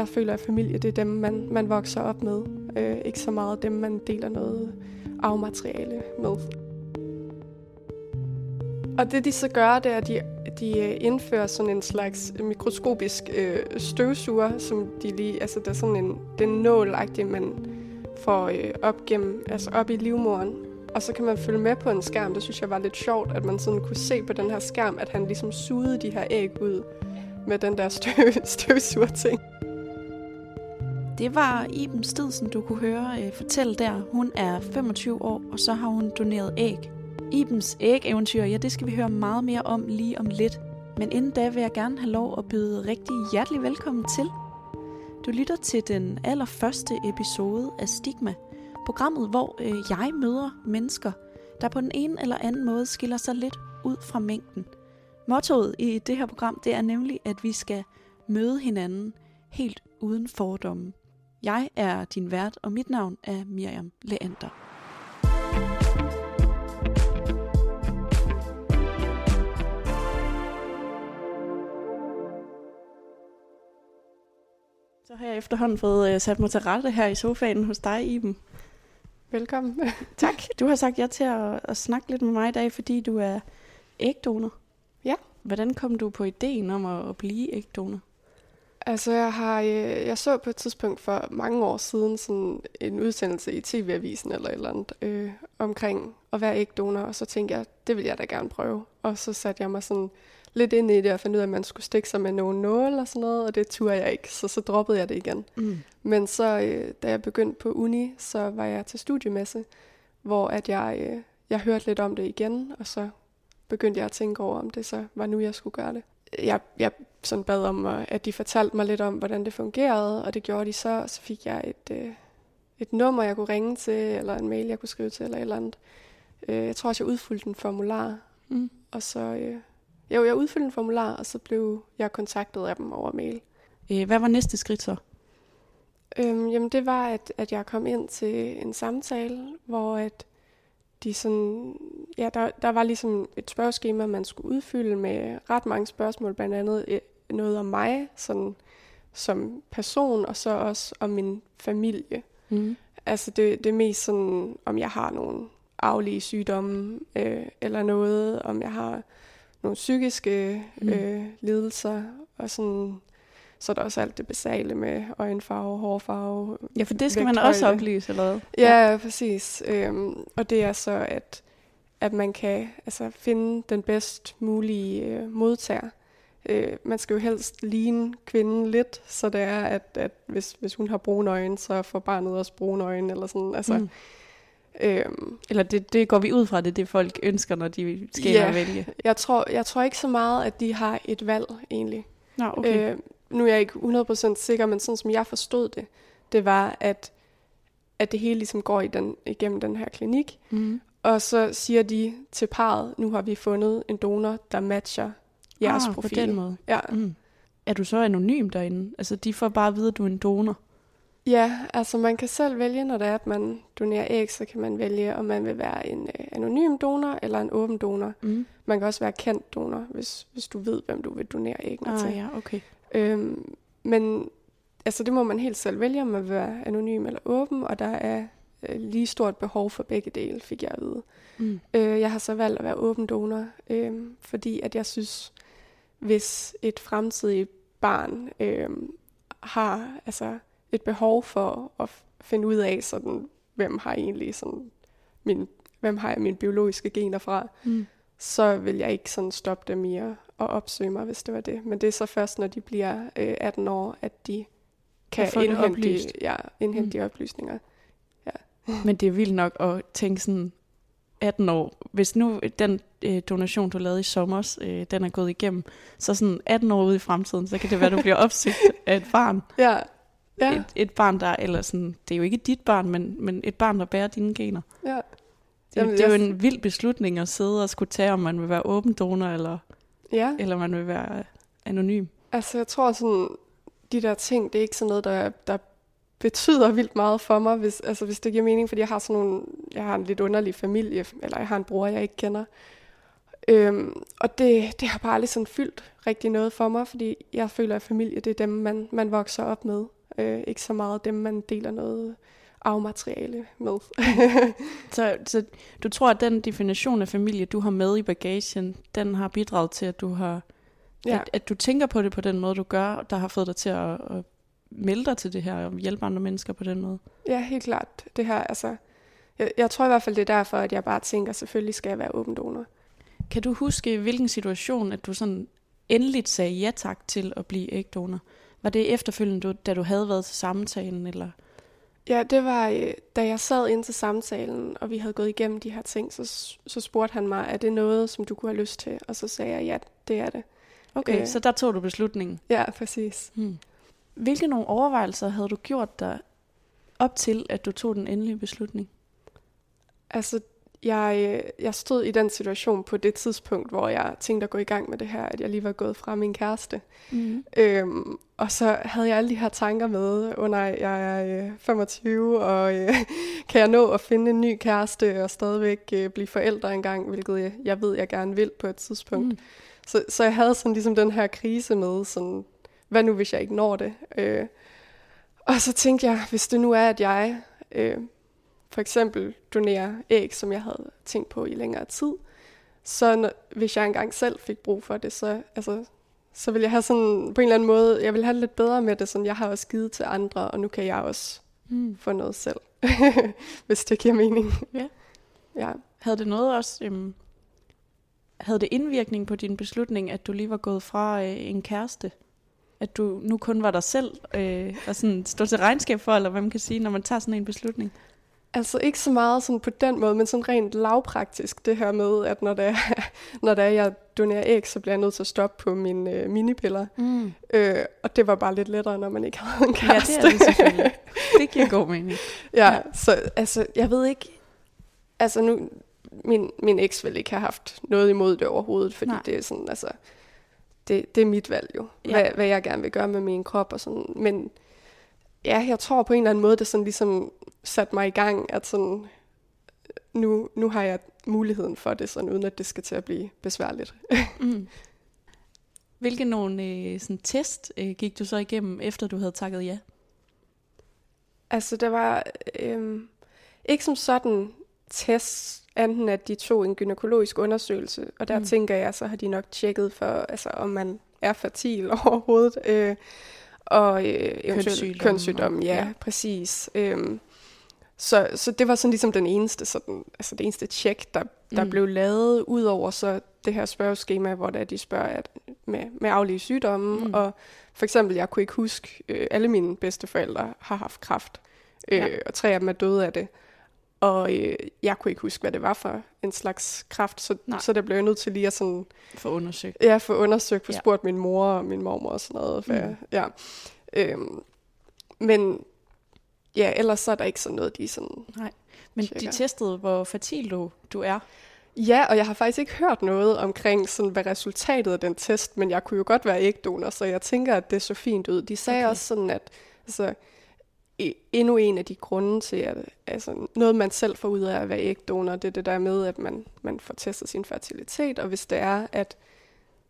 jeg føler, at familie det er dem, man, man vokser op med. Øh, ikke så meget dem, man deler noget afmateriale med. Og det de så gør, det er, at de, de øh, indfører sådan en slags øh, mikroskopisk øh, støvsuger, som de lige, altså der er sådan en, den nål man får øh, op, gennem, altså op i livmoren. Og så kan man følge med på en skærm. Det synes jeg var lidt sjovt, at man sådan kunne se på den her skærm, at han ligesom sugede de her æg ud med den der støv, støvsuger ting. Det var Iben Stedsen, du kunne høre øh, fortælle der. Hun er 25 år, og så har hun doneret æg. Ibens æg-eventyr, ja, det skal vi høre meget mere om lige om lidt. Men inden da vil jeg gerne have lov at byde rigtig hjertelig velkommen til. Du lytter til den allerførste episode af Stigma, programmet, hvor øh, jeg møder mennesker, der på den ene eller anden måde skiller sig lidt ud fra mængden. Mottoet i det her program, det er nemlig, at vi skal møde hinanden helt uden fordomme. Jeg er din vært, og mit navn er Miriam Leander. Så har jeg efterhånden fået uh, sat mig til rette her i sofaen hos dig, Iben. Velkommen. tak. Du har sagt ja til at, at snakke lidt med mig i dag, fordi du er ægdonor. Ja. Hvordan kom du på ideen om at, at blive ægdonor? Altså, jeg, har, øh, jeg så på et tidspunkt for mange år siden sådan en udsendelse i TV-avisen eller et eller andet øh, omkring at være ægdonor, og så tænkte jeg, det vil jeg da gerne prøve. Og så satte jeg mig sådan lidt ind i det og fandt ud af, at man skulle stikke sig med nogle nåle og sådan noget, og det turde jeg ikke, så så droppede jeg det igen. Mm. Men så, øh, da jeg begyndte på uni, så var jeg til studiemesse, hvor at jeg, øh, jeg hørte lidt om det igen, og så begyndte jeg at tænke over, om det så var nu, jeg skulle gøre det. Jeg, jeg sådan bad om, at de fortalte mig lidt om, hvordan det fungerede, og det gjorde de så, og så fik jeg et, øh, et nummer, jeg kunne ringe til, eller en mail, jeg kunne skrive til, eller et eller andet. Øh, jeg tror også, jeg udfyldte en formular, mm. og så... Øh, jo, jeg udfyldte en formular, og så blev jeg kontaktet af dem over mail. Øh, hvad var næste skridt så? Øhm, jamen det var, at, at jeg kom ind til en samtale, hvor at de sådan, ja, der, der var ligesom et spørgeskema, man skulle udfylde med ret mange spørgsmål, blandt andet øh, noget om mig, sådan som person, og så også om min familie. Mm. Altså det, det er mest sådan, om jeg har nogle arvelige sygdomme, øh, eller noget, om jeg har nogle psykiske mm. øh, lidelser, og sådan, så er der også alt det basale med øjenfarve, hårfarve. Ja, for det skal man også oplyse, eller hvad? Ja, ja. præcis. Øhm, og det er så, at, at man kan altså, finde den bedst mulige øh, modtager. Øh, man skal jo helst ligne kvinden lidt, så det er, at, at hvis, hvis hun har brune øjne, så får barnet også brune øjne, eller sådan. Altså, mm. Øhm, Eller det, det går vi ud fra, det det folk ønsker, når de skal ja, vælge? Jeg tror, jeg tror ikke så meget, at de har et valg egentlig. Nå, okay. øh, nu er jeg ikke 100% sikker, men sådan som jeg forstod det, det var, at, at det hele ligesom går i den, igennem den her klinik. Mm. Og så siger de til parret, nu har vi fundet en donor, der matcher jeres ah, profil. på den måde. Ja. Mm. Er du så anonym derinde? Altså, de får bare at vide, at du er en donor. Ja, altså man kan selv vælge, når det er, at man donerer æg, så kan man vælge, om man vil være en øh, anonym donor eller en åben donor. Mm. Man kan også være kendt donor, hvis, hvis du ved, hvem du vil donere æggene ah, til. Ja, okay. Øhm, men altså, det må man helt selv vælge, om man vil være anonym eller åben, og der er øh, lige stort behov for begge dele, fik jeg at vide. Mm. Øh, jeg har så valgt at være åben donor, øh, fordi at jeg synes, hvis et fremtidigt barn øh, har, altså et behov for at finde ud af, sådan, hvem har egentlig sådan min, hvem har jeg mine biologiske gener fra, mm. så vil jeg ikke sådan stoppe dem i at, at opsøge mig, hvis det var det. Men det er så først, når de bliver øh, 18 år, at de kan indhente, de, ja, indhente mm. de oplysninger. Ja. Men det er vildt nok at tænke sådan, 18 år, hvis nu den øh, donation, du lavede i sommer, øh, den er gået igennem, så sådan 18 år ude i fremtiden, så kan det være, du bliver opsøgt af et barn. Ja, ja. et, et barn, der, eller sådan, det er jo ikke dit barn, men, men et barn, der bærer dine gener. Ja. Det, Jamen, det er jo en vild beslutning at sidde og skulle tage, om man vil være åben donor, eller, ja. eller man vil være anonym. Altså, jeg tror sådan, de der ting, det er ikke sådan noget, der, der betyder vildt meget for mig, hvis, altså, hvis det giver mening, fordi jeg har sådan nogle, jeg har en lidt underlig familie, eller jeg har en bror, jeg ikke kender. Øhm, og det, det har bare aldrig sådan fyldt rigtig noget for mig, fordi jeg føler, at familie, det er dem, man, man vokser op med. Øh, ikke så meget dem, man deler noget arvemateriale med. så, så du tror, at den definition af familie, du har med i bagagen, den har bidraget til, at du har ja. at, at du tænker på det på den måde, du gør, der har fået dig til at, at melde dig til det her og hjælpe andre mennesker på den måde? Ja, helt klart. Det her, altså, jeg, jeg tror i hvert fald, det er derfor, at jeg bare tænker, selvfølgelig skal jeg være åben donor. Kan du huske, hvilken situation, at du sådan endeligt sagde ja tak til at blive ægdonor? Var det efterfølgende, da du havde været til samtalen, eller... Ja, det var, øh, da jeg sad ind til samtalen, og vi havde gået igennem de her ting, så, så spurgte han mig, er det noget, som du kunne have lyst til? Og så sagde jeg, ja, det er det. Okay, øh, så der tog du beslutningen? Ja, præcis. Hmm. Hvilke nogle overvejelser havde du gjort dig op til, at du tog den endelige beslutning? Altså, jeg, øh, jeg stod i den situation på det tidspunkt, hvor jeg tænkte at gå i gang med det her, at jeg lige var gået fra min kæreste. Mm. Øhm, og så havde jeg alle de her tanker med, oh jeg er øh, 25, og øh, kan jeg nå at finde en ny kæreste og stadigvæk øh, blive forældre engang, hvilket jeg, jeg ved, jeg gerne vil på et tidspunkt. Mm. Så, så jeg havde sådan ligesom den her krise med, sådan, hvad nu hvis jeg ikke når det? Øh, og så tænkte jeg, hvis det nu er, at jeg øh, for eksempel donerer æg, som jeg havde tænkt på i længere tid, så når, hvis jeg engang selv fik brug for det, så, altså, så vil jeg have sådan, på en eller anden måde, jeg vil have det lidt bedre med det, sådan jeg har også givet til andre, og nu kan jeg også mm. få noget selv, hvis det giver mening. Ja. ja. Havde det noget også, øhm, havde det indvirkning på din beslutning, at du lige var gået fra øh, en kæreste? At du nu kun var dig selv, øh, og sådan stå til regnskab for, eller hvad man kan sige, når man tager sådan en beslutning? Altså ikke så meget sådan på den måde, men sådan rent lavpraktisk det her med, at når, det er, når det er, jeg donerer æg, så bliver jeg nødt til at stoppe på mine øh, minipiller. Mm. Øh, og det var bare lidt lettere, når man ikke havde en kæreste. Ja, det er det selvfølgelig. det giver god mening. ja, ja, så altså, jeg ved ikke, altså nu, min, min eks vil ikke have haft noget imod det overhovedet, fordi Nej. det er sådan, altså, det, det er mit valg jo, ja. hvad, hvad jeg gerne vil gøre med min krop og sådan, men ja, jeg tror på en eller anden måde, det sådan ligesom sat mig i gang, at sådan, nu, nu har jeg muligheden for det, sådan, uden at det skal til at blive besværligt. mm. Hvilke nogle øh, sådan test øh, gik du så igennem, efter du havde takket ja? Altså, der var øh, ikke som sådan test, enten at de tog en gynækologisk undersøgelse, og der mm. tænker jeg, så har de nok tjekket for, altså, om man er fertil overhovedet, øh, og øh, eventuelt kønssygdom, kønssygdom ja, ja, præcis. Øhm, så, så det var sådan ligesom den eneste, sådan, altså det eneste tjek, der, der mm. blev lavet, ud over så det her spørgeskema, hvor der de spørger at, med, med aflige sygdomme, mm. og for eksempel, jeg kunne ikke huske, øh, alle mine bedsteforældre har haft kræft, øh, ja. og tre af dem er døde af det. Og øh, jeg kunne ikke huske, hvad det var for en slags kraft, så, så der blev jeg nødt til lige at sådan... Få undersøgt. Ja, få undersøgt, få ja. spurgt min mor og min mormor og sådan noget. For, mm. ja. øhm, men ja, ellers så er der ikke sådan noget, de sådan... Nej, men tjekker. de testede, hvor fertil du, du er. Ja, og jeg har faktisk ikke hørt noget omkring, sådan, hvad resultatet af den test, men jeg kunne jo godt være ægdonor, så jeg tænker, at det så fint ud. De sagde okay. også sådan, at altså, endnu en af de grunde til, at altså, noget man selv får ud af at være ægdonor, det er det der med, at man, man får testet sin fertilitet, og hvis det er, at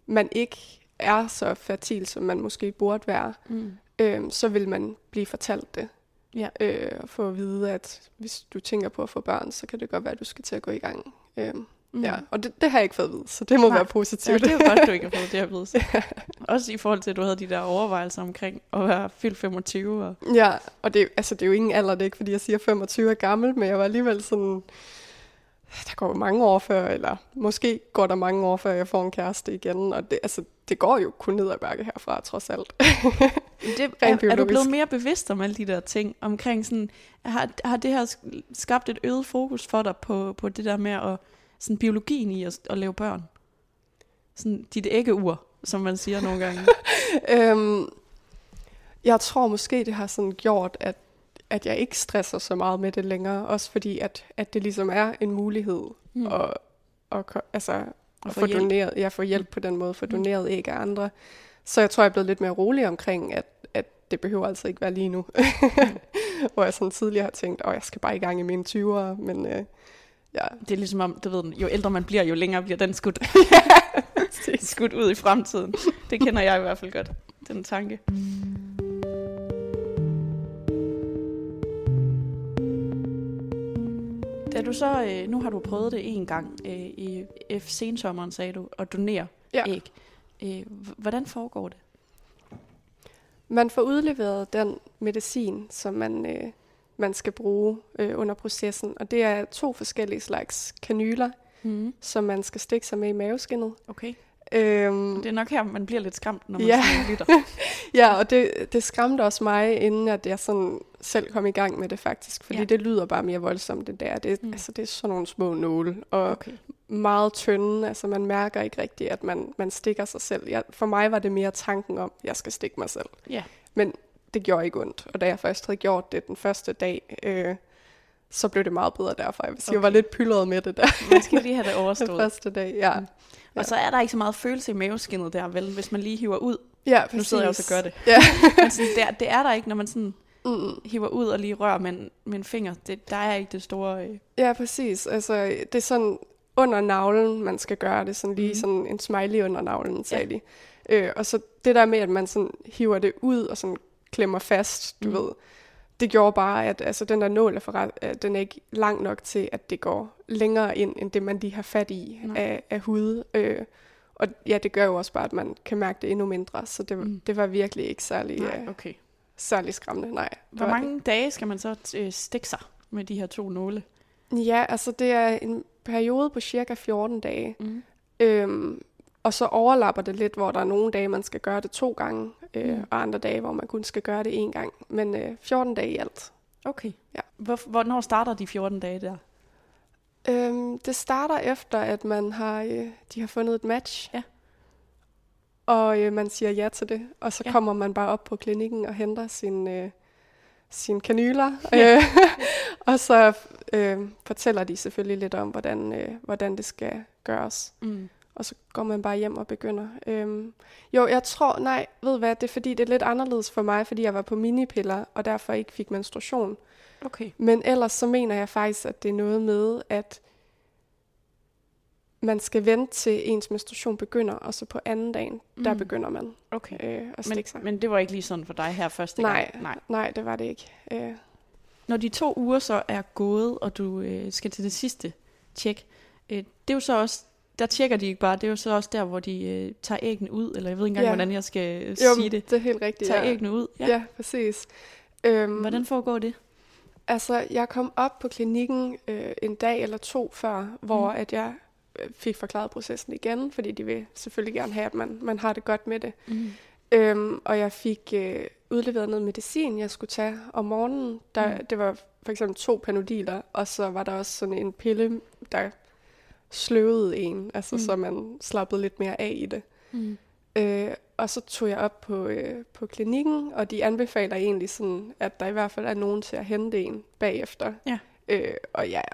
man ikke er så fertil, som man måske burde være, mm. øh, så vil man blive fortalt det. Ja. Øh, og få at vide, at hvis du tænker på at få børn, så kan det godt være, at du skal til at gå i gang. Øh, Mm. Ja, og det, det har jeg ikke fået at vide, så det må Nej. være positivt. Ja, det er godt, du ikke har fået det at vide. ja. Også i forhold til, at du havde de der overvejelser omkring at være fyldt 25. Og... Ja, og det, altså, det er jo ingen alder, det er ikke, fordi jeg siger, at 25 er gammel, men jeg var alligevel sådan, der går mange år før, eller måske går der mange år før, jeg får en kæreste igen, og det, altså, det går jo kun ned ad bakke herfra, trods alt. det, er, er du blevet mere bevidst om alle de der ting, omkring sådan, har, har det her skabt et øget fokus for dig på, på det der med at sådan biologien i at, at lave børn? Sådan dit æggeur, som man siger nogle gange. øhm, jeg tror måske, det har sådan gjort, at, at jeg ikke stresser så meget med det længere. Også fordi, at, at det ligesom er en mulighed mm. at, at, altså, at få, hjælp. doneret, ja, få hjælp på den måde, få mm. doneret æg af andre. Så jeg tror, jeg er blevet lidt mere rolig omkring, at, at det behøver altså ikke være lige nu. Hvor jeg sådan tidligere har tænkt, at jeg skal bare i gang i mine 20'ere, men øh, Ja. Det er ligesom om, du ved, jo ældre man bliver, jo længere bliver den skudt, skudt ud i fremtiden. Det kender jeg i hvert fald godt, den tanke. Da du så, øh, nu har du prøvet det en gang øh, i F sensommeren, sagde du, at donere Ja. æg. Øh, hvordan foregår det? Man får udleveret den medicin, som man, øh, man skal bruge øh, under processen, og det er to forskellige slags kanyler, Mm. som man skal stikke sig med i maveskinnet. Okay. Øhm, Det er nok her, man bliver lidt skræmt, når man Ja. lytter. Ja, og det, det skræmte også mig, inden at jeg sådan selv kom i gang med det faktisk, fordi Ja. det lyder bare mere voldsomt, det der. Det, mm. altså, det er sådan nogle små nåle, og Okay. meget tynde, altså man mærker ikke rigtigt, at man, man stikker sig selv. Jeg, for mig var det mere tanken om, at jeg skal stikke mig selv. Ja. Men det gjorde ikke ondt, og da jeg først havde gjort det den første dag, øh, så blev det meget bedre derfor. Jeg okay. jeg var lidt pyldret med det der Man skal lige have det den overstået. første dag. Ja, Mm. Og så er der ikke så meget følelse i maveskinnet der, vel, hvis man lige hiver ud. ja Nu sidder jeg også og gør det. Ja. Men sådan, det, er, det er der ikke, når man sådan Mm. hiver ud og lige rører med en, med en finger. Det, der er ikke det store... Øh, Ja, præcis. Altså, det er sådan under navlen, man skal gøre det. Sådan lige Mhm. sådan en smiley under navlen, sagde Ja. de. Øh, og så det der med, at man sådan hiver det ud og sådan klemmer fast, du Mhm. ved. Det gjorde bare, at altså, den der nål er, forret, at den er ikke lang nok til, at det går længere ind, end det man lige har fat i Nej. af, af hud. Øh, og ja, det gør jo også bare, at man kan mærke det endnu mindre. Så det, Mm. det var virkelig ikke særlig, nej, øh, okay. særlig skræmmende. Nej, Hvor var det mange dage skal man så øh, stikke sig med de her to nåle? Ja, altså det er en periode på cirka 14 dage. Mm. Øhm, og så overlapper det lidt, hvor der er nogle dage, man skal gøre det to gange, øh, Mm. og andre dage, hvor man kun skal gøre det en gang. Men øh, 14 dage i alt. Okay. Ja. Hvor, hvornår starter de 14 dage der? Øhm, det starter efter, at man har, øh, de har fundet et match. Ja. Og øh, man siger ja til det. Og så Ja. ja. kommer man bare op på klinikken og henter sin, øh, sine kanyler. Ja. Øh, og så øh, fortæller de selvfølgelig lidt om, hvordan, øh, hvordan det skal gøres. Mm. Og så går man bare hjem og begynder. Øhm, jo, jeg tror, nej, ved hvad, det er fordi, det er lidt anderledes for mig, fordi jeg var på minipiller, og derfor ikke fik menstruation. Okay. Men ellers så mener jeg faktisk, at det er noget med, at man skal vente til ens menstruation begynder, og så på anden dagen, mm. der begynder man Okay. øh, at Men, sig. men det var ikke lige sådan for dig her første Nej. gang? Nej. Nej, det var det ikke. Øh, Når de to uger så er gået, og du øh, skal til det sidste tjek, øh, det er jo så også, der tjekker de ikke bare, det er jo så også der, hvor de øh, tager æggene ud, eller jeg ved ikke engang, Ja. hvordan jeg skal øh, jo, sige det. det er helt rigtigt. Tager ja. æggene ud? Ja, ja præcis. Øhm, Hvordan foregår det? Altså, jeg kom op på klinikken øh, en dag eller to før, hvor Mm. at jeg øh, fik forklaret processen igen, fordi de vil selvfølgelig gerne have, at man, man har det godt med det. Mm. Øhm, og jeg fik øh, udleveret noget medicin, jeg skulle tage om morgenen. Der, mm. Det var for eksempel to panodiler, og så var der også sådan en pille, der sløvede en, altså Mm. så man slappede lidt mere af i det. Mm. Øh, og så tog jeg op på, øh, på klinikken, og de anbefaler egentlig sådan, at der i hvert fald er nogen til at hente en bagefter. Ja. Øh, og jeg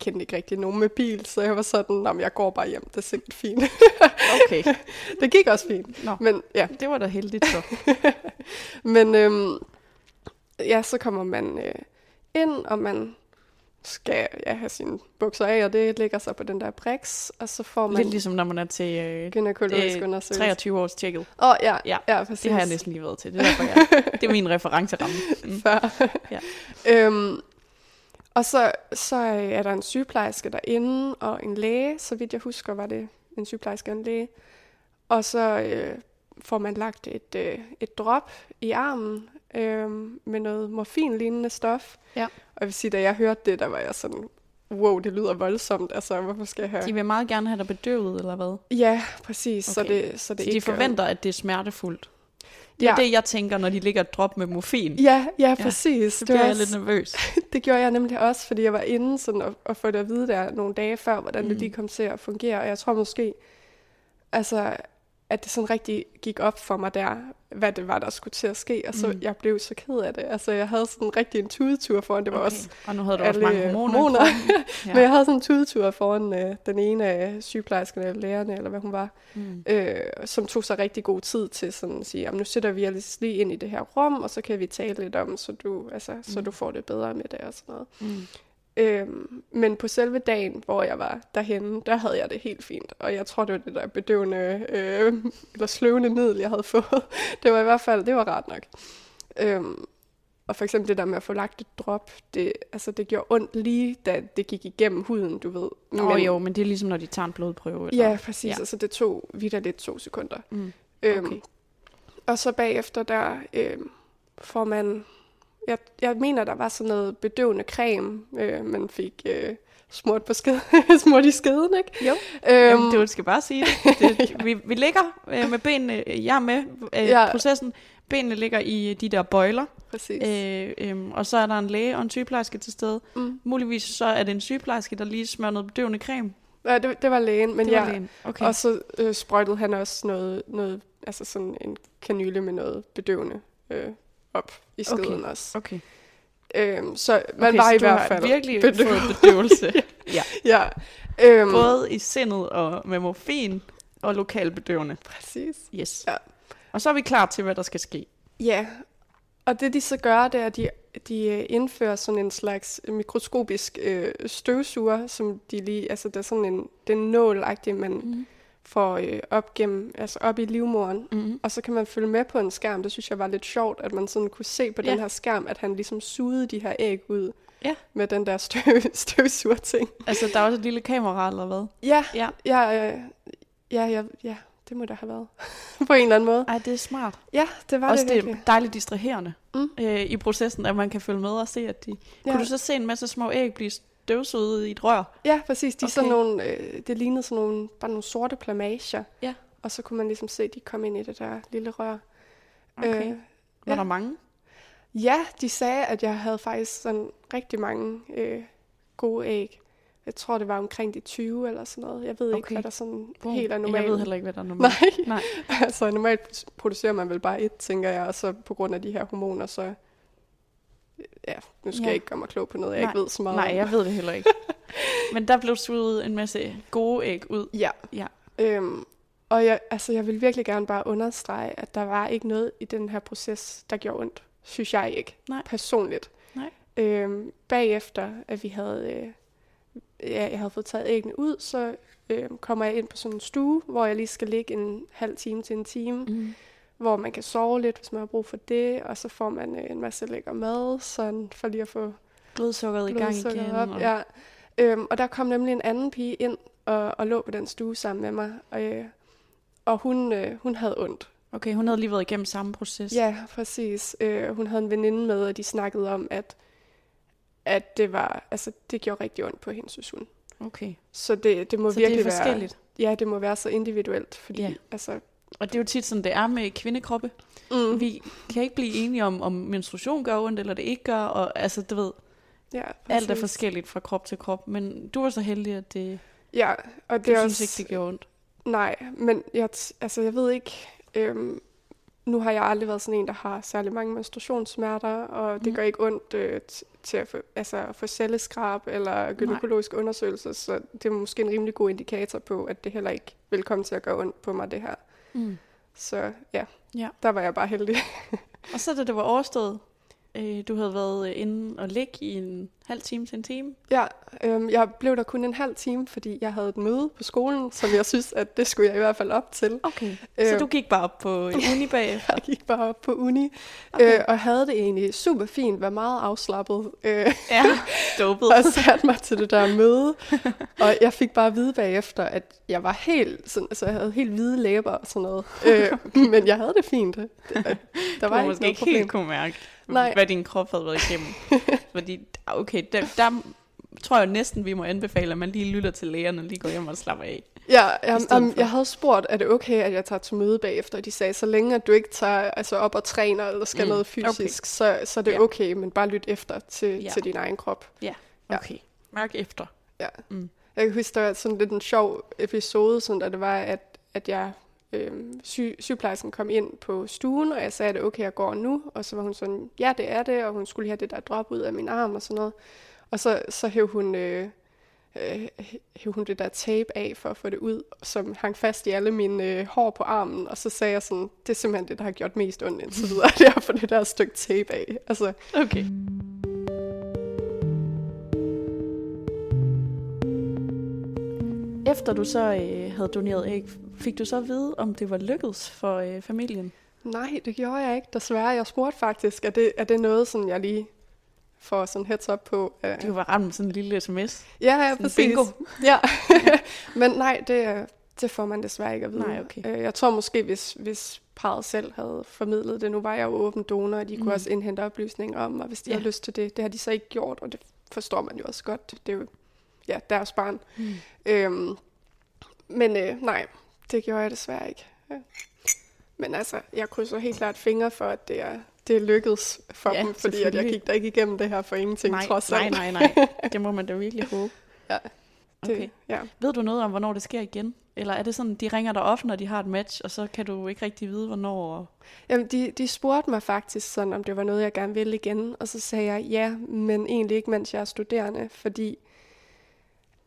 kendte ikke rigtig nogen med bil, så jeg var sådan, om jeg går bare hjem, det er sikkert fint. Okay, det gik også fint. Nå. Men ja, det var da heldigt så. men øhm, ja, så kommer man øh, ind, og man skal ja, have sine bukser af, og det ligger så på den der brix, og så får man Lidt ligesom når man er til øh, gynækologisk øh, undersøgelse. 23 års tjekket. Åh, oh, ja, Ja, ja, præcis. Det har jeg næsten lige været til. Det er, derfor, jeg, det er min referenceramme. Mm. før. Ja. øhm, og så, så er der en sygeplejerske derinde, og en læge, så vidt jeg husker, var det en sygeplejerske og en læge. Og så øh, får man lagt et, øh, et drop i armen øh, med noget morfinlignende stof. Ja. Og jeg vil sige, da jeg hørte det, der var jeg sådan, wow, det lyder voldsomt. Altså, hvorfor skal jeg have... De vil meget gerne have dig bedøvet, eller hvad? Ja, præcis. Så Okay. det, så det Så de ikke gør- forventer, at det er smertefuldt. Det er Ja. det, jeg tænker, når de ligger et drop med morfin. Ja, ja, præcis. Så Det bliver jeg også- lidt nervøs. Det gjorde jeg nemlig også, fordi jeg var inde sådan og, og få det at vide der nogle dage før, hvordan mm. Mm. det lige kom til at fungere. Og jeg tror måske, altså, at det sådan rigtig gik op for mig der, hvad det var, der skulle til at ske. Og så Mm. jeg blev så ked af det. Altså, jeg havde sådan rigtig en tudetur foran. Det var okay. også Og nu havde du også mange hormoner. hormoner. Ja. Men jeg havde sådan en tudetur foran øh, den ene af sygeplejerskerne eller lærerne, eller hvad hun var, Mm. øh, som tog sig rigtig god tid til sådan at sige, jamen nu sætter vi os lige ind i det her rum, og så kan vi tale lidt om, så du, altså, så Mm. du får det bedre med det og sådan noget. Mm. Øhm, men på selve dagen, hvor jeg var derhenne, der havde jeg det helt fint. Og jeg tror, det var det der bedøvende, øh, eller sløvende middel, jeg havde fået. Det var i hvert fald, det var rart nok. Øhm, og for eksempel det der med at få lagt et drop, det, altså det gjorde ondt lige, da det gik igennem huden, du ved. Åh oh, jo, men det er ligesom, når de tager en blodprøve. Eller? Ja, præcis. Ja. Altså det tog vidderligt to sekunder. Mm. Øhm, Okay. og så bagefter, der øhm, får man... Jeg, jeg mener, der var sådan noget bedøvende creme, øh, man fik øh, smurt, på sked, smurt i skeden, ikke? Jo. Øhm, Jamen, du skal bare sige det. det ja. vi, vi ligger øh, med benene, jeg er med øh, Ja. ja. processen. Benene ligger i de der bøjler, præcis. øh, øh, og så er der en læge og en sygeplejerske til stede. Mm. Muligvis så er det en sygeplejerske, der lige smører noget bedøvende creme. Ja, det, det var lægen, men det var jeg, lægen. Okay. Og så øh, sprøjtede han også noget, noget, altså sådan en kanyle med noget bedøvende øh, op i Okay. skeden også. okay. Øhm, så man okay, var så i hvert fald virkelig bedøvet. fået bedøvelse. ja. Ja, øhm, Både i sindet og med morfin og lokalbedøvende. præcis. Yes. Ja. Og så er vi klar til, hvad der skal ske. Ja, og det de så gør, det er, at de, de øh, indfører sådan en slags mikroskopisk øh, støvsuger, som de lige, altså det er sådan en, den nålagtige, man Mm. Får øh, op gennem, altså op i livmoderen. Mm. Og så kan man følge med på en skærm. Det synes jeg var lidt sjovt, at man sådan kunne se på Ja. den her skærm, at han ligesom sugede de her æg ud Ja. med den der støv, støvsuger-ting. Altså, der er også et lille kamera, eller hvad? Ja, Ja. ja, øh, ja, ja, ja, det må der have været. på en eller anden måde. Ej, det er smart. Ja, det var Også det det virkelig. er dejligt distraherende Mm. øh, i processen, at man kan følge med og se, at de... Ja. Kunne du så se en masse små æg blive støvsuget i et rør? Ja, præcis. De okay. sådan nogle, øh, det lignede sådan nogle, bare nogle sorte plamager. Ja. Og så kunne man ligesom se, at de kom ind i det der lille rør. Okay. Øh, Var ja. der mange? ja, de sagde, at jeg havde faktisk sådan rigtig mange øh, gode æg. Jeg tror, det var omkring de 20 eller sådan noget. Jeg ved ikke, Okay. hvad der sådan Wow. helt er normalt. Jeg ved heller ikke, hvad der er normalt. Nej, Nej. altså normalt producerer man vel bare et, tænker jeg, og så på grund af de her hormoner, så... Ja, nu skal Ja. jeg ikke gøre mig klog på noget, jeg Nej. ikke ved så meget Nej, om. jeg ved det heller ikke. Men der blev suget en masse gode æg ud. Ja. Ja. Øhm, og jeg, altså, jeg vil virkelig gerne bare understrege, at der var ikke noget i den her proces, der gjorde ondt. Synes jeg ikke. Nej. Personligt. Nej. Øhm, bagefter, at vi havde, øh, ja, jeg havde fået taget æggene ud, så øh, kommer jeg ind på sådan en stue, hvor jeg lige skal ligge en halv time til en time, Mm. Hvor man kan sove lidt, hvis man har brug for det, og så får man øh, en masse lækker mad, sådan for lige at få Blodsukkeret i gang igen. op. og- Ja. Øhm, og der kom nemlig en anden pige ind og, og lå på den stue sammen med mig. Og, øh, og hun, øh, hun havde ondt. Okay, hun havde lige været igennem samme proces. Ja, præcis. Øh, hun havde en veninde med, og de snakkede om, at, at det var, altså, det gjorde rigtig ondt på hende, synes hun. Okay. Så det, det må Så virkelig det er forskelligt. være... Ja, det må være så individuelt, fordi Ja. altså... Og det er jo tit sådan, det er med kvindekroppe. Mm, Vi kan ikke blive enige om, om menstruation gør ondt, eller det ikke gør. Og altså, du ved, ja, alt er præcis. forskelligt fra krop til krop. Men du var så heldig, at det, Ja, og du det er synes også... ikke, det gjorde ondt. Nej, men jeg, altså, jeg ved ikke... Øhm, nu har jeg aldrig været sådan en, der har særlig mange menstruationssmerter, og det Mm. gør ikke ondt øh, til at få, altså, få celleskrab eller gynækologisk undersøgelse, så det er måske en rimelig god indikator på, at det heller ikke vil komme til at gøre ondt på mig, det her. Mm. Så ja, Ja. der var jeg bare heldig. Og så da det var overstået, øh, du havde været inde og ligge i en halv time til en time. ja, øhm, jeg blev der kun en halv time, fordi jeg havde et møde på skolen, som jeg synes, at det skulle jeg i hvert fald op til. Okay. Så Øh, du gik bare op på uni bagefter? Jeg gik bare op på uni, Okay. øh, og havde det egentlig super fint, var meget afslappet. Øh, Ja, dopet. og satte mig til det der møde. og jeg fik bare at vide bagefter, at jeg var helt sådan, altså jeg havde helt hvide læber og sådan noget. Øh, men jeg havde det fint. Det, der Der var var ikke måske noget ikke helt kunne mærke, Nej. hvad din krop havde været igennem. Fordi, okay, der, der tror jeg næsten, vi må anbefale, at man lige lytter til lægerne og lige går hjem og slapper af. Ja, jeg, um, jeg havde spurgt, er det okay, at jeg tager til møde bagefter? Og de sagde, så længe at du ikke tager altså op og træner eller skal Mm, noget fysisk, okay. så, så er det Ja. okay, men bare lyt efter til, Ja. ja. til din egen krop. Ja. Okay, mærk efter. Ja. Mm. Jeg kan huske, der var sådan lidt en sjov episode, sådan, da det var, at, at jeg øh, sy- sygeplejersken kom ind på stuen, og jeg sagde, at okay, jeg går nu. Og så var hun sådan, ja, det er det, og hun skulle have det der drop ud af min arm og sådan noget. Og så, så hæv hun... Øh, øh, hævde hun det der tape af for at få det ud, som hang fast i alle mine øh, hår på armen, og så sagde jeg sådan, det er simpelthen det, der har gjort mest ondt indtil videre, det er for det der stykke tape af. Altså, okay. Efter du så øh, havde doneret æg, fik du så at vide, om det var lykkedes for øh, familien? Nej, det gjorde jeg ikke, desværre. Jeg spurgte faktisk, er det, er det noget, sådan jeg lige får sådan heads up på? Uh... Du var ramt sådan en lille sms. Ja, ja, præcis. Bingo. Ja, men nej, det, det får man desværre ikke at vide. Nej, okay. Øh, jeg tror måske, hvis, hvis parret selv havde formidlet det, nu var jeg jo åben donor, og de mm. kunne også indhente oplysninger om, og hvis de ja. havde lyst til det, det har de så ikke gjort, og det forstår man jo også godt. Det er jo ja, deres barn. Mm. Øhm, men øh, nej, det gjorde jeg desværre ikke. Ja. Men altså, jeg krydser helt klart fingre for, at det er, det er lykkedes for ja, dem, fordi at jeg gik da ikke igennem det her for ingenting, nej, trods alt. Nej, nej, nej. Det må man da virkelig håbe. ja. Det, okay. ja. Ved du noget om, hvornår det sker igen? Eller er det sådan, de ringer dig op, når de har et match, og så kan du ikke rigtig vide, hvornår? Jamen, de, de spurgte mig faktisk sådan, om det var noget, jeg gerne ville igen. Og så sagde jeg ja, men egentlig ikke, mens jeg er studerende, fordi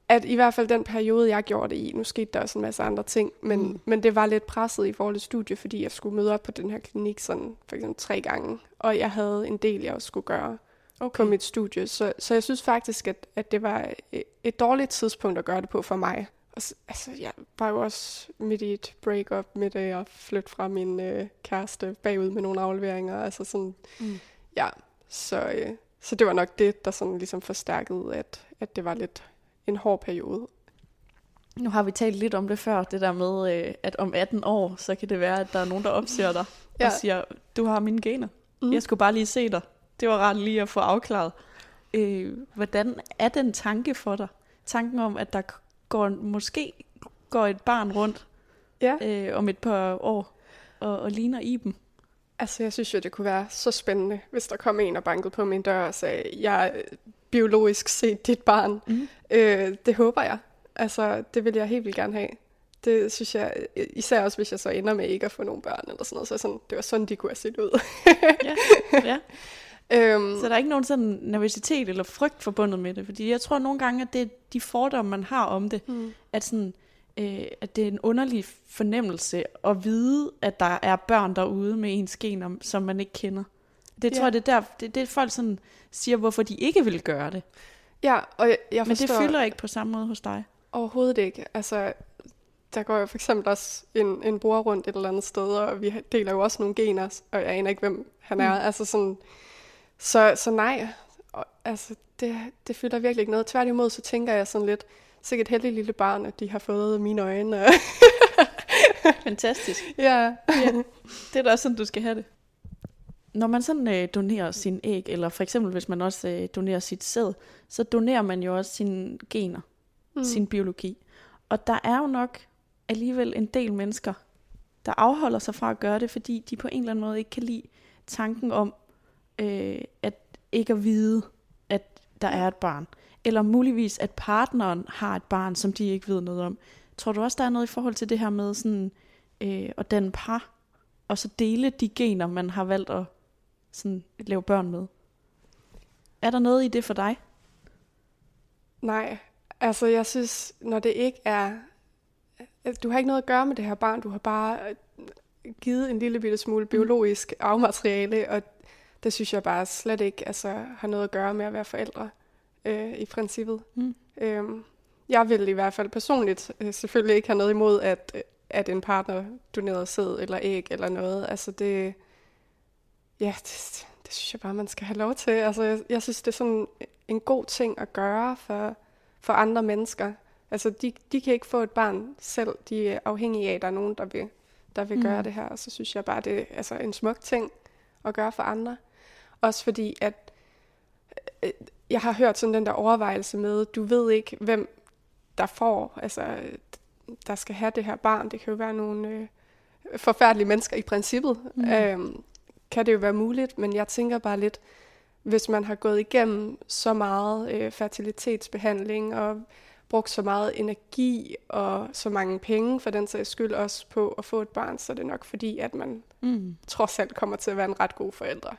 at i hvert fald den periode, jeg gjorde det i, nu skete der også en masse andre ting, men, mm. men det var lidt presset i forhold til studie, fordi jeg skulle møde op på den her klinik sådan for eksempel tre gange, og jeg havde en del, jeg også skulle gøre okay. på mit studie. Så, så jeg synes faktisk, at, at det var et dårligt tidspunkt at gøre det på for mig. Og så, altså, jeg var jo også midt i et break-up, midt i at flytte fra min øh, kæreste bagud med nogle afleveringer. Altså sådan, mm. ja, så, øh, så det var nok det, der sådan ligesom forstærkede, at, at det var lidt en hård periode. Nu har vi talt lidt om det før, det der med, øh, at om 18 år, så kan det være, at der er nogen, der opsøger dig ja. og siger, du har mine gener. Mm. Jeg skulle bare lige se dig. Det var rart lige at få afklaret. Øh, hvordan er den tanke for dig? Tanken om, at der går måske går et barn rundt ja. øh, om et par år og, og ligner i dem. Altså, jeg synes jo, det kunne være så spændende, hvis der kom en og bankede på min dør og sagde, jeg biologisk set dit barn. Mm. Øh, det håber jeg. Altså, det vil jeg helt vildt gerne have. Det synes jeg, især også hvis jeg så ender med ikke at få nogen børn eller sådan noget, så sådan, det var sådan, de kunne have set ud. ja, ja. Øhm, så der er ikke nogen sådan nervøsitet eller frygt forbundet med det? Fordi jeg tror nogle gange, at det er de fordomme, man har om det, mm. at, sådan, øh, at det er en underlig fornemmelse at vide, at der er børn derude med ens gener, som man ikke kender. Det tror ja. jeg, det er der, det, det folk sådan siger, hvorfor de ikke vil gøre det. Ja, og jeg, jeg Men det fylder ikke på samme måde hos dig? Overhovedet ikke. Altså, der går jo for eksempel også en, en bror rundt et eller andet sted, og vi deler jo også nogle gener, og jeg aner ikke, hvem han er. Mm. Altså sådan, så, så nej, og, altså, det, det fylder virkelig ikke noget. Tværtimod, så tænker jeg sådan lidt, sikkert et heldigt lille barn, at de har fået mine øjne. Fantastisk. Ja. ja. Det er da også sådan, du skal have det. Når man sådan øh, donerer sin æg, eller for eksempel hvis man også øh, donerer sit sæd, så donerer man jo også sine gener, mm. sin biologi. Og der er jo nok alligevel en del mennesker, der afholder sig fra at gøre det, fordi de på en eller anden måde ikke kan lide tanken om, øh, at ikke at vide, at der er et barn. Eller muligvis, at partneren har et barn, som de ikke ved noget om. Tror du også, der er noget i forhold til det her med sådan, øh, at danne par, og så dele de gener, man har valgt at sådan, lave børn med? Er der noget i det for dig? Nej, altså jeg synes, når det ikke er... Du har ikke noget at gøre med det her barn, du har bare givet en lille bitte smule mm. biologisk afmateriale, og det synes jeg bare slet ikke altså, har noget at gøre med at være forældre øh, i princippet. Mm. Øhm, jeg vil i hvert fald personligt øh, selvfølgelig ikke have noget imod, at, at en partner donerede sæd eller æg eller noget. Altså det, ja, det, det synes jeg bare, man skal have lov til. Altså jeg, jeg synes, det er sådan en god ting at gøre for, for andre mennesker. Altså de, de kan ikke få et barn selv. De er afhængige af, at der er nogen, der vil, der vil mm. gøre det her. Og så synes jeg bare, det er altså, en smuk ting at gøre for andre. Også fordi, at øh, jeg har hørt sådan den der overvejelse med, du ved ikke, hvem der får, altså der skal have det her barn. Det kan jo være nogle øh, forfærdelige mennesker i princippet. Mm. Øhm, kan det jo være muligt, men jeg tænker bare lidt, hvis man har gået igennem så meget øh, fertilitetsbehandling og brugt så meget energi og så mange penge for den sags skyld også på at få et barn, så er det nok fordi, at man mm. trods alt kommer til at være en ret god forældre.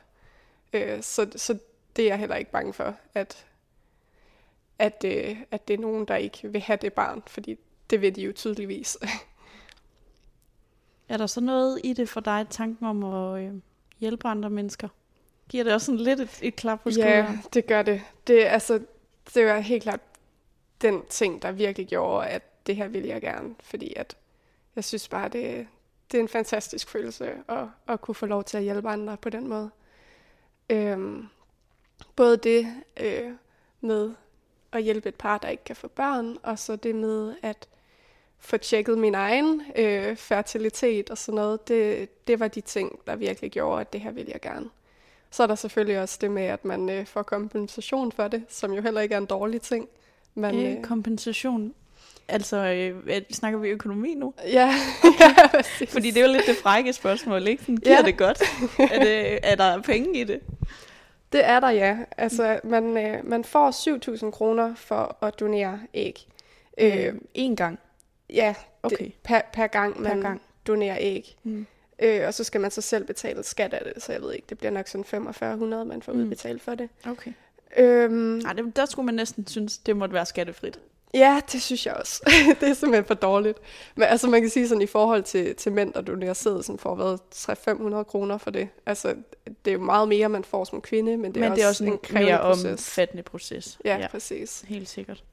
Øh, så, så det er jeg heller ikke bange for, at, at, øh, at det er nogen, der ikke vil have det barn, fordi det vil de jo tydeligvis. er der så noget i det for dig, tanken om at øh, hjælpe andre mennesker? Giver det også sådan lidt et, et klap på skulderen? Ja, det gør det. Det, altså, det var helt klart den ting, der virkelig gjorde, at det her vil jeg gerne, fordi at jeg synes bare, det, det er en fantastisk følelse at, at kunne få lov til at hjælpe andre på den måde. Øhm, både det øh, med at hjælpe et par, der ikke kan få børn, og så det med at få tjekket min egen øh, fertilitet og sådan noget, det, det var de ting, der virkelig gjorde, at det her vil jeg gerne. Så er der selvfølgelig også det med, at man øh, får kompensation for det, som jo heller ikke er en dårlig ting. Men, øh, øh, kompensation? Altså, øh, snakker vi økonomi nu? Ja, ja præcis. Fordi det er jo lidt det frække spørgsmål, ikke? Sådan, giver ja. det godt? er, det, er der penge i det? Det er der, ja. Altså, man, øh, man får 7.000 kroner for at donere æg. Øh, en gang? Ja, okay. det, per, per gang man per gang. donerer æg. Mm. Øh, og så skal man så selv betale skat af det, så jeg ved ikke, det bliver nok sådan 4500, man får mm. udbetalt for det. Okay. Øhm, Ej, det, der skulle man næsten synes, det måtte være skattefrit. Ja, det synes jeg også. det er simpelthen for dårligt. Men altså man kan sige sådan i forhold til, til mænd, der donerer sæd, som får været 300-500 kroner for det. Altså det er jo meget mere, man får som kvinde, men det er, men det er også en, en mere proces. omfattende proces. Ja, ja, præcis. Helt sikkert.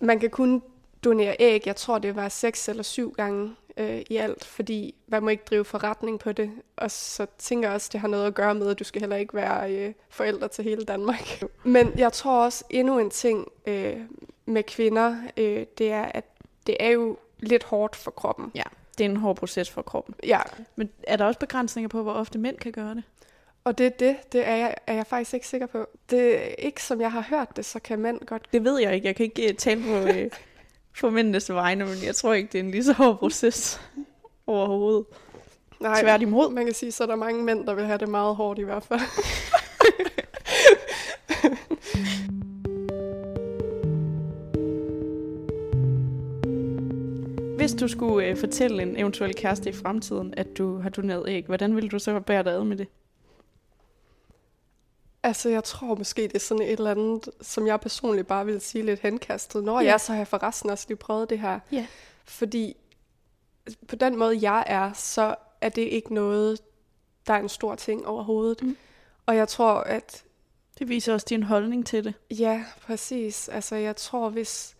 Man kan kun donere æg, jeg tror det var seks eller syv gange øh, i alt, fordi man må ikke drive forretning på det. Og så tænker jeg også, det har noget at gøre med, at du skal heller ikke være øh, forældre til hele Danmark. Men jeg tror også endnu en ting øh, med kvinder, øh, det er, at det er jo lidt hårdt for kroppen. Ja, det er en hård proces for kroppen. Ja. Men er der også begrænsninger på, hvor ofte mænd kan gøre det? Og det er det, det er jeg, er jeg faktisk ikke sikker på. Det er ikke, som jeg har hørt det, så kan mænd godt... Det ved jeg ikke. Jeg kan ikke uh, tale på, uh, på mændenes vegne, men jeg tror ikke, det er en lige så hård proces overhovedet. Nej, Tværtimod. man kan sige, så er der mange mænd, der vil have det meget hårdt i hvert fald. Hvis du skulle øh, fortælle en eventuel kæreste i fremtiden, at du har doneret æg, hvordan ville du så bære dig ad med det? Altså, jeg tror måske, det er sådan et eller andet, som jeg personligt bare vil sige lidt henkastet. Når ja. jeg så har for resten også lige prøvet det her. Ja. Fordi på den måde, jeg er, så er det ikke noget, der er en stor ting overhovedet. Mm. Og jeg tror, at... Det viser også din holdning til det. Ja, præcis. Altså, jeg tror, hvis,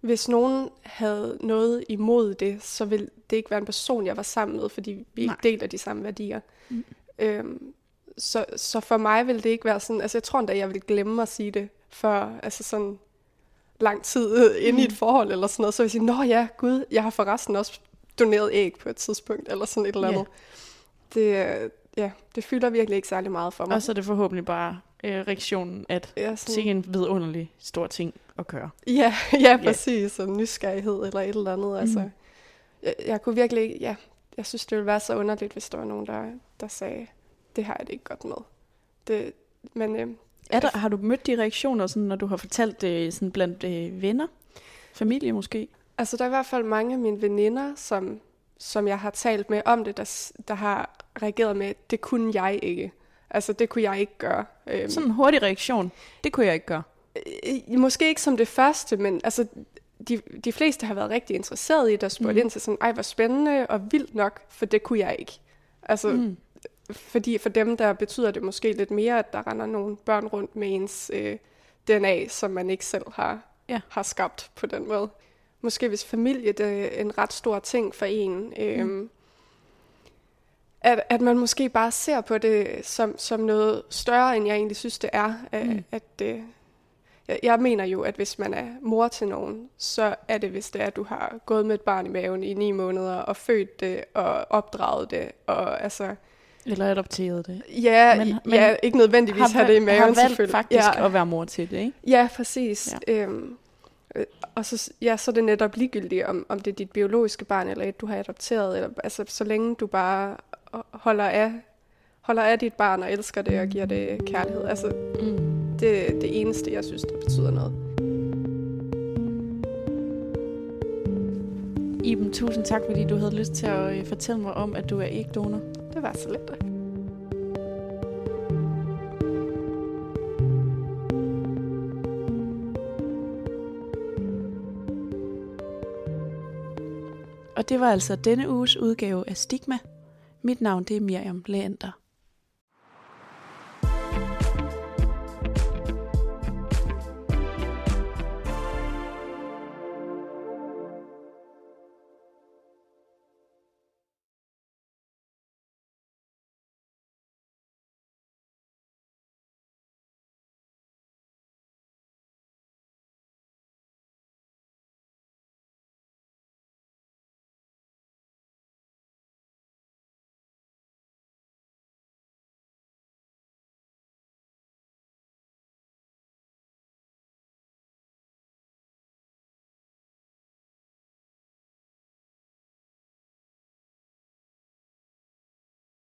hvis nogen havde noget imod det, så ville det ikke være en person, jeg var sammen med, fordi vi Nej. ikke deler de samme værdier. Mm. Øhm, så, så for mig vil det ikke være sådan, altså jeg tror endda, jeg vil glemme at sige det, for altså sådan lang tid inde mm. i et mm. forhold eller sådan noget, så vil jeg sige, nå ja, gud, jeg har forresten også doneret æg på et tidspunkt, eller sådan et eller andet. Yeah. Det, ja, det fylder virkelig ikke særlig meget for mig. Og så er det forhåbentlig bare øh, reaktionen, at ja, sådan... er en vidunderlig stor ting at gøre. Ja, ja præcis, yeah. og nysgerrighed eller et eller andet. Mm. Altså, jeg, jeg kunne virkelig, ja, jeg synes, det ville være så underligt, hvis der var nogen, der, der sagde, det har jeg det ikke godt med. Det, men, øh, er der, har du mødt de reaktioner, sådan, når du har fortalt det sådan blandt øh, venner? Familie måske? Altså, der er i hvert fald mange af mine veninder, som, som jeg har talt med om det, der, der har reageret med, det kunne jeg ikke. Altså, det kunne jeg ikke gøre. Øhm, sådan en hurtig reaktion, det kunne jeg ikke gøre. Øh, måske ikke som det første, men altså, de, de fleste har været rigtig interesserede i det og spurgt mm. ind til sådan, ej, hvor spændende og vildt nok, for det kunne jeg ikke. Altså, mm fordi for dem, der betyder det måske lidt mere, at der render nogle børn rundt med ens øh, DNA, som man ikke selv har, ja. har skabt på den måde. Måske hvis familie det er en ret stor ting for en. Øh, mm. at, at man måske bare ser på det som, som noget større, end jeg egentlig synes, det er. Mm. At, øh, jeg, jeg mener jo, at hvis man er mor til nogen, så er det, hvis det er, at du har gået med et barn i maven i ni måneder, og født det, og opdraget det, og altså eller adopteret det. Ja, men, men ja ikke nødvendigvis har, have det i maven har valgt faktisk ja. at være mor til det, ikke? Ja, præcis. Ja. Øhm, øh, og så, ja, så er det netop ligegyldigt, om, om det er dit biologiske barn, eller et, du har adopteret. Eller, altså, så længe du bare holder af, holder af dit barn og elsker det og giver det kærlighed. Altså, mm. det er det eneste, jeg synes, der betyder noget. Iben, tusind tak, fordi du havde lyst til at øh, fortælle mig om, at du er ægdonor. Det var så lidt. Og det var altså denne uges udgave af Stigma. Mit navn det er Miriam Leander.